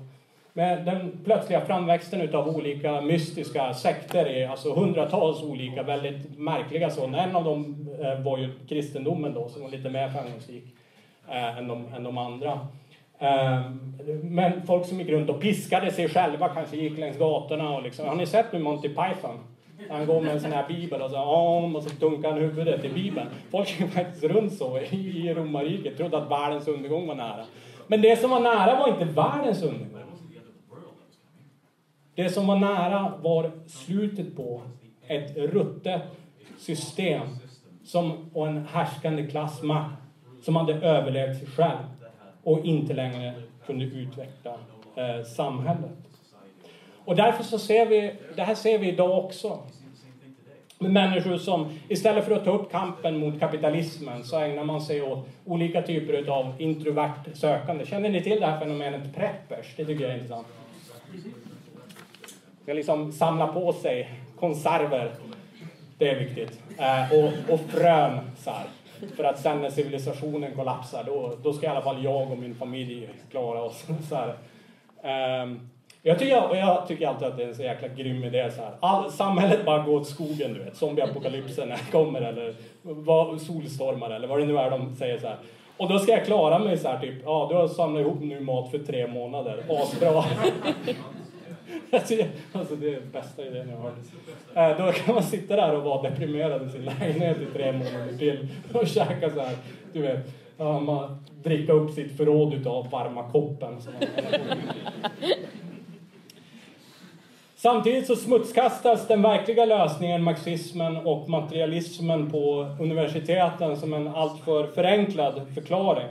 med den plötsliga framväxten av olika mystiska sekter, alltså hundratals olika väldigt märkliga sådana. En av dem var ju kristendomen då, som var lite mer framgångsrik än, de, än de andra. Men folk som gick runt och piskade sig själva, kanske gick längs gatorna och liksom, har ni sett nu Monty Python? Han går med en sån här bibel och så, om, och så dunkar han huvudet i bibeln. Folk gick faktiskt runt så i romarriket, trodde att världens undergång var nära. Men det som var nära var inte världens undergång. Det som var nära var slutet på ett ruttet system som, och en härskande klassmakt som hade överlevt sig själv och inte längre kunde utveckla eh, samhället. Och därför så ser vi, det här ser vi idag också. Med människor som istället för att ta upp kampen mot kapitalismen så ägnar man sig åt olika typer av introvert sökande. Känner ni till det här fenomenet preppers? Det tycker jag är intressant ska liksom samla på sig konserver. Det är viktigt. Eh, och, och frön så här. För att sen när civilisationen kollapsar, då, då ska i alla fall jag och min familj klara oss. Så här. Ehm, jag, tycker, jag tycker alltid att det är en så jäkla grym idé. Så här. All, samhället bara går åt skogen, du vet. Zombieapokalypsen kommer eller vad, solstormar eller vad det nu är de säger så här. Och då ska jag klara mig så här typ, ja du har samlat ihop nu mat för tre månader, asbra. alltså det är den bästa idén jag har hört. Då kan man sitta där och vara deprimerad i sin lägenhet i tre månader till och käka så här, du vet, man dricka upp sitt förråd utav varma koppen. Samtidigt så smutskastas den verkliga lösningen, marxismen och materialismen på universiteten som en alltför förenklad förklaring.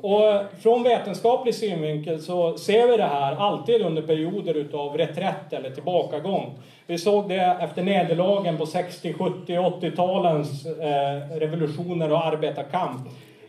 Och från vetenskaplig synvinkel så ser vi det här alltid under perioder utav reträtt eller tillbakagång. Vi såg det efter nederlagen på 60, 70, 80-talens revolutioner och arbetarkamp.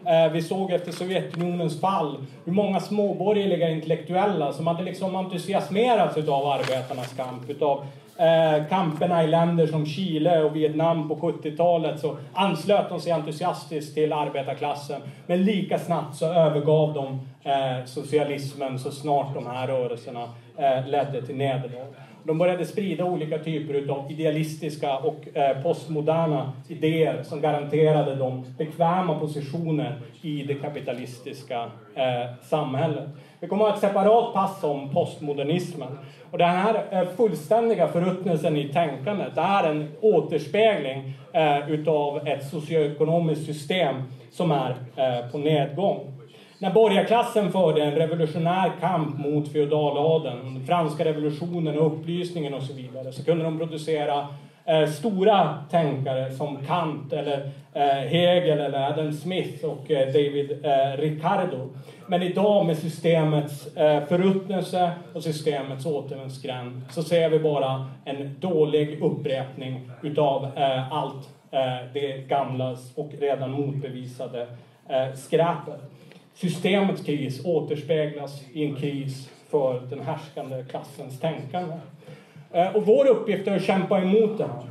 Eh, vi såg efter Sovjetunionens fall hur många småborgerliga intellektuella som hade liksom entusiasmerats utav arbetarnas kamp, utav eh, kamperna i länder som Chile och Vietnam på 70-talet så anslöt de sig entusiastiskt till arbetarklassen. Men lika snabbt så övergav de eh, socialismen så snart de här rörelserna eh, ledde till nederlag. De började sprida olika typer av idealistiska och eh, postmoderna idéer som garanterade dem bekväma positioner i det kapitalistiska eh, samhället. Vi kommer att ha ett separat pass om postmodernismen. Och den här eh, fullständiga förruttnelsen i tänkandet är en återspegling utav ett socioekonomiskt system som är på nedgång. När borgarklassen förde en revolutionär kamp mot feodaladeln, franska revolutionen och upplysningen och så vidare, så kunde de producera eh, stora tänkare som Kant eller eh, Hegel eller Adam Smith och eh, David eh, Ricardo. Men idag med systemets eh, förruttnelse och systemets återvändsgränd så ser vi bara en dålig upprepning utav eh, allt eh, det gamla och redan motbevisade eh, skräpet. Systemets kris återspeglas i en kris för den härskande klassens tänkande. Eh, och vår uppgift är att kämpa emot det här.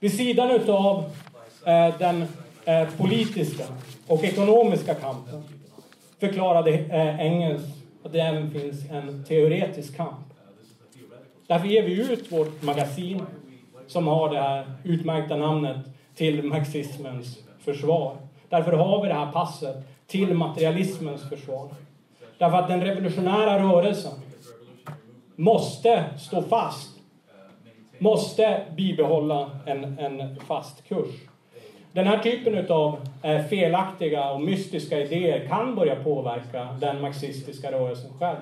Vid sidan utav eh, den eh, politiska och ekonomiska kampen förklarade Engels att det även finns en teoretisk kamp. Därför ger vi ut vårt magasin som har det här utmärkta namnet till marxismens försvar. Därför har vi det här passet till materialismens försvar. Därför att den revolutionära rörelsen måste stå fast. Måste bibehålla en, en fast kurs. Den här typen av eh, felaktiga och mystiska idéer kan börja påverka den marxistiska rörelsen själv.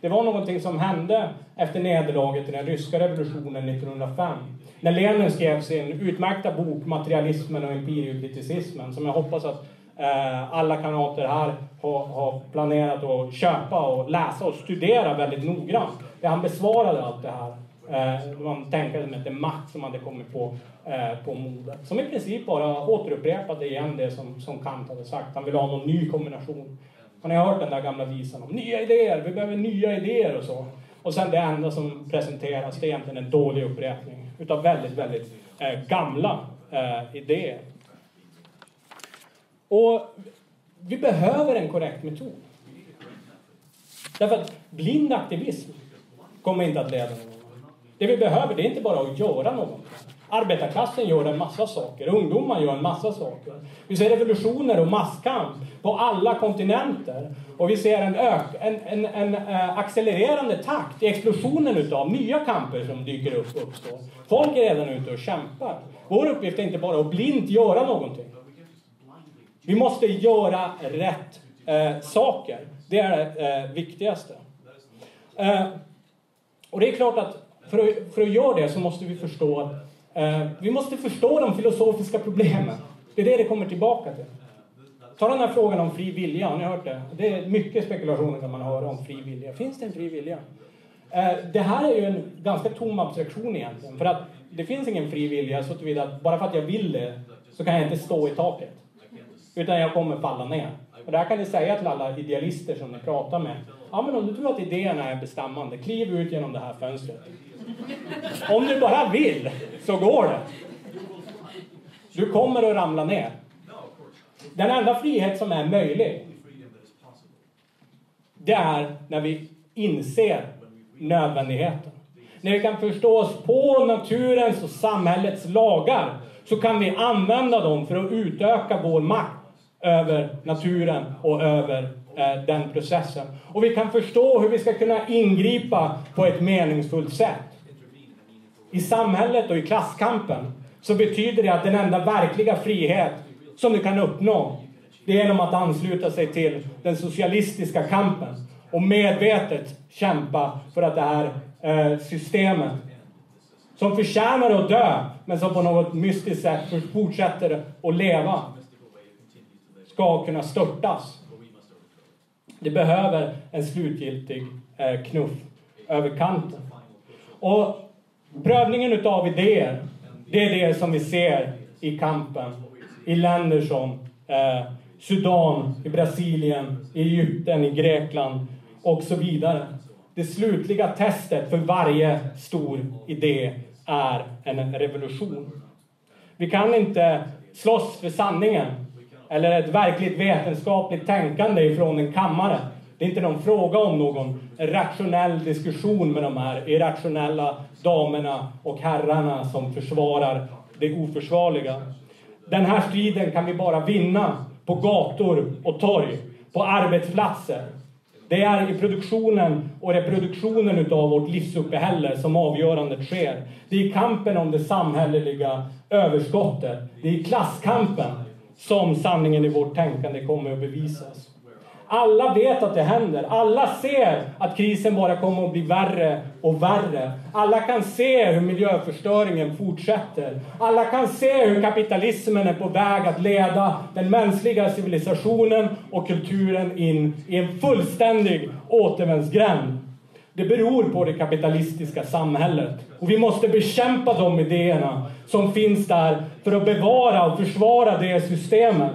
Det var någonting som hände efter nederlaget i den ryska revolutionen 1905. När Lenin skrev sin utmärkta bok Materialismen och empiriokriticismen, som jag hoppas att eh, alla kamrater här har, har planerat att köpa och läsa och studera väldigt noggrant. Där han besvarade allt det här. Eh, man tänkte med det makt som hade kommit på, eh, på modet. Som i princip bara återupprepade igen det som, som Kant hade sagt. Han ville ha någon ny kombination. Har ni hört den där gamla visan om nya idéer, vi behöver nya idéer och så. Och sen det enda som presenteras, det är egentligen en dålig upprepning utav väldigt, väldigt eh, gamla eh, idéer. Och vi behöver en korrekt metod. Därför att blind aktivism kommer inte att leda någon Det vi behöver det är inte bara att göra någonting. Arbetarklassen gör en massa saker, ungdomar gör en massa saker. Vi ser revolutioner och masskamp på alla kontinenter. Och vi ser en, ök, en, en, en eh, accelererande takt i explosionen utav nya kamper som dyker upp och uppstår. Folk är redan ute och kämpar. Vår uppgift är inte bara att blint göra någonting. Vi måste göra rätt eh, saker. Det är det eh, viktigaste. Eh, och det är klart att för att, för att göra det så måste vi förstå att Eh, vi måste förstå de filosofiska problemen. Det är det det kommer tillbaka till. Ta den här frågan om fri vilja, har ni hört det? Det är mycket spekulationer när man hör om fri vilja. Finns det en fri vilja? Eh, det här är ju en ganska tom abstraktion egentligen. För att det finns ingen fri vilja så tillvida att bara för att jag vill det så kan jag inte stå i taket. Utan jag kommer falla ner. Och det här kan ni säga till alla idealister som ni pratar med. Ja men om du tror att idéerna är bestämmande, kliv ut genom det här fönstret. Om du bara vill så går det. Du kommer att ramla ner. Den enda frihet som är möjlig det är när vi inser nödvändigheten. När vi kan förstå oss på naturens och samhällets lagar så kan vi använda dem för att utöka vår makt över naturen och över eh, den processen. Och vi kan förstå hur vi ska kunna ingripa på ett meningsfullt sätt i samhället och i klasskampen så betyder det att den enda verkliga frihet som du kan uppnå det är genom att ansluta sig till den socialistiska kampen och medvetet kämpa för att det här eh, systemet som förtjänar att dö men som på något mystiskt sätt fortsätter att leva ska kunna störtas. Det behöver en slutgiltig eh, knuff över kanten. Och Prövningen utav idéer, det är det som vi ser i kampen i länder som eh, Sudan, i Brasilien, i Egypten, i Grekland och så vidare. Det slutliga testet för varje stor idé är en revolution. Vi kan inte slåss för sanningen eller ett verkligt vetenskapligt tänkande ifrån en kammare. Det är inte någon fråga om någon rationell diskussion med de här irrationella damerna och herrarna som försvarar det oförsvarliga. Den här striden kan vi bara vinna på gator och torg, på arbetsplatser. Det är i produktionen och reproduktionen utav vårt livsuppehälle som avgörandet sker. Det är i kampen om det samhälleliga överskottet. Det är i klasskampen som sanningen i vårt tänkande kommer att bevisas. Alla vet att det händer. Alla ser att krisen bara kommer att bli värre och värre. Alla kan se hur miljöförstöringen fortsätter. Alla kan se hur kapitalismen är på väg att leda den mänskliga civilisationen och kulturen in i en fullständig återvändsgränd. Det beror på det kapitalistiska samhället. Och vi måste bekämpa de idéerna som finns där för att bevara och försvara det systemet.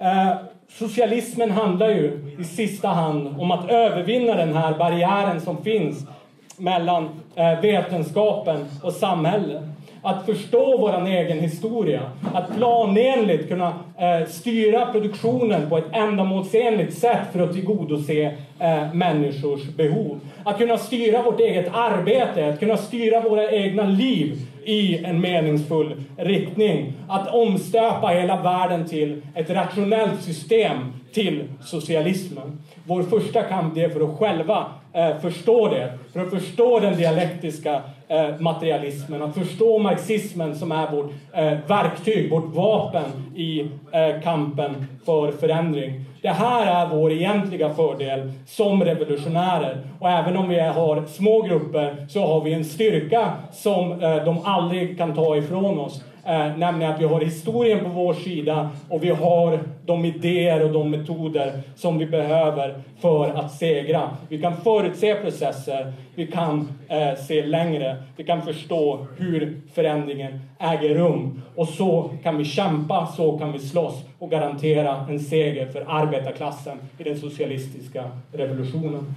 Eh, Socialismen handlar ju i sista hand om att övervinna den här barriären som finns mellan eh, vetenskapen och samhället. Att förstå vår egen historia, att planenligt kunna eh, styra produktionen på ett ändamålsenligt sätt för att tillgodose eh, människors behov. Att kunna styra vårt eget arbete, att kunna styra våra egna liv i en meningsfull riktning. Att omstöpa hela världen till ett rationellt system, till socialismen. Vår första kamp är för att själva eh, förstå det, för att förstå den dialektiska Eh, materialismen, att förstå marxismen som är vårt eh, verktyg, vårt vapen i eh, kampen för förändring. Det här är vår egentliga fördel som revolutionärer. Och även om vi har små grupper så har vi en styrka som eh, de aldrig kan ta ifrån oss. Eh, nämligen att vi har historien på vår sida och vi har de idéer och de metoder som vi behöver för att segra. Vi kan förutse processer, vi kan eh, se längre, vi kan förstå hur förändringen äger rum. Och så kan vi kämpa, så kan vi slåss och garantera en seger för arbetarklassen i den socialistiska revolutionen.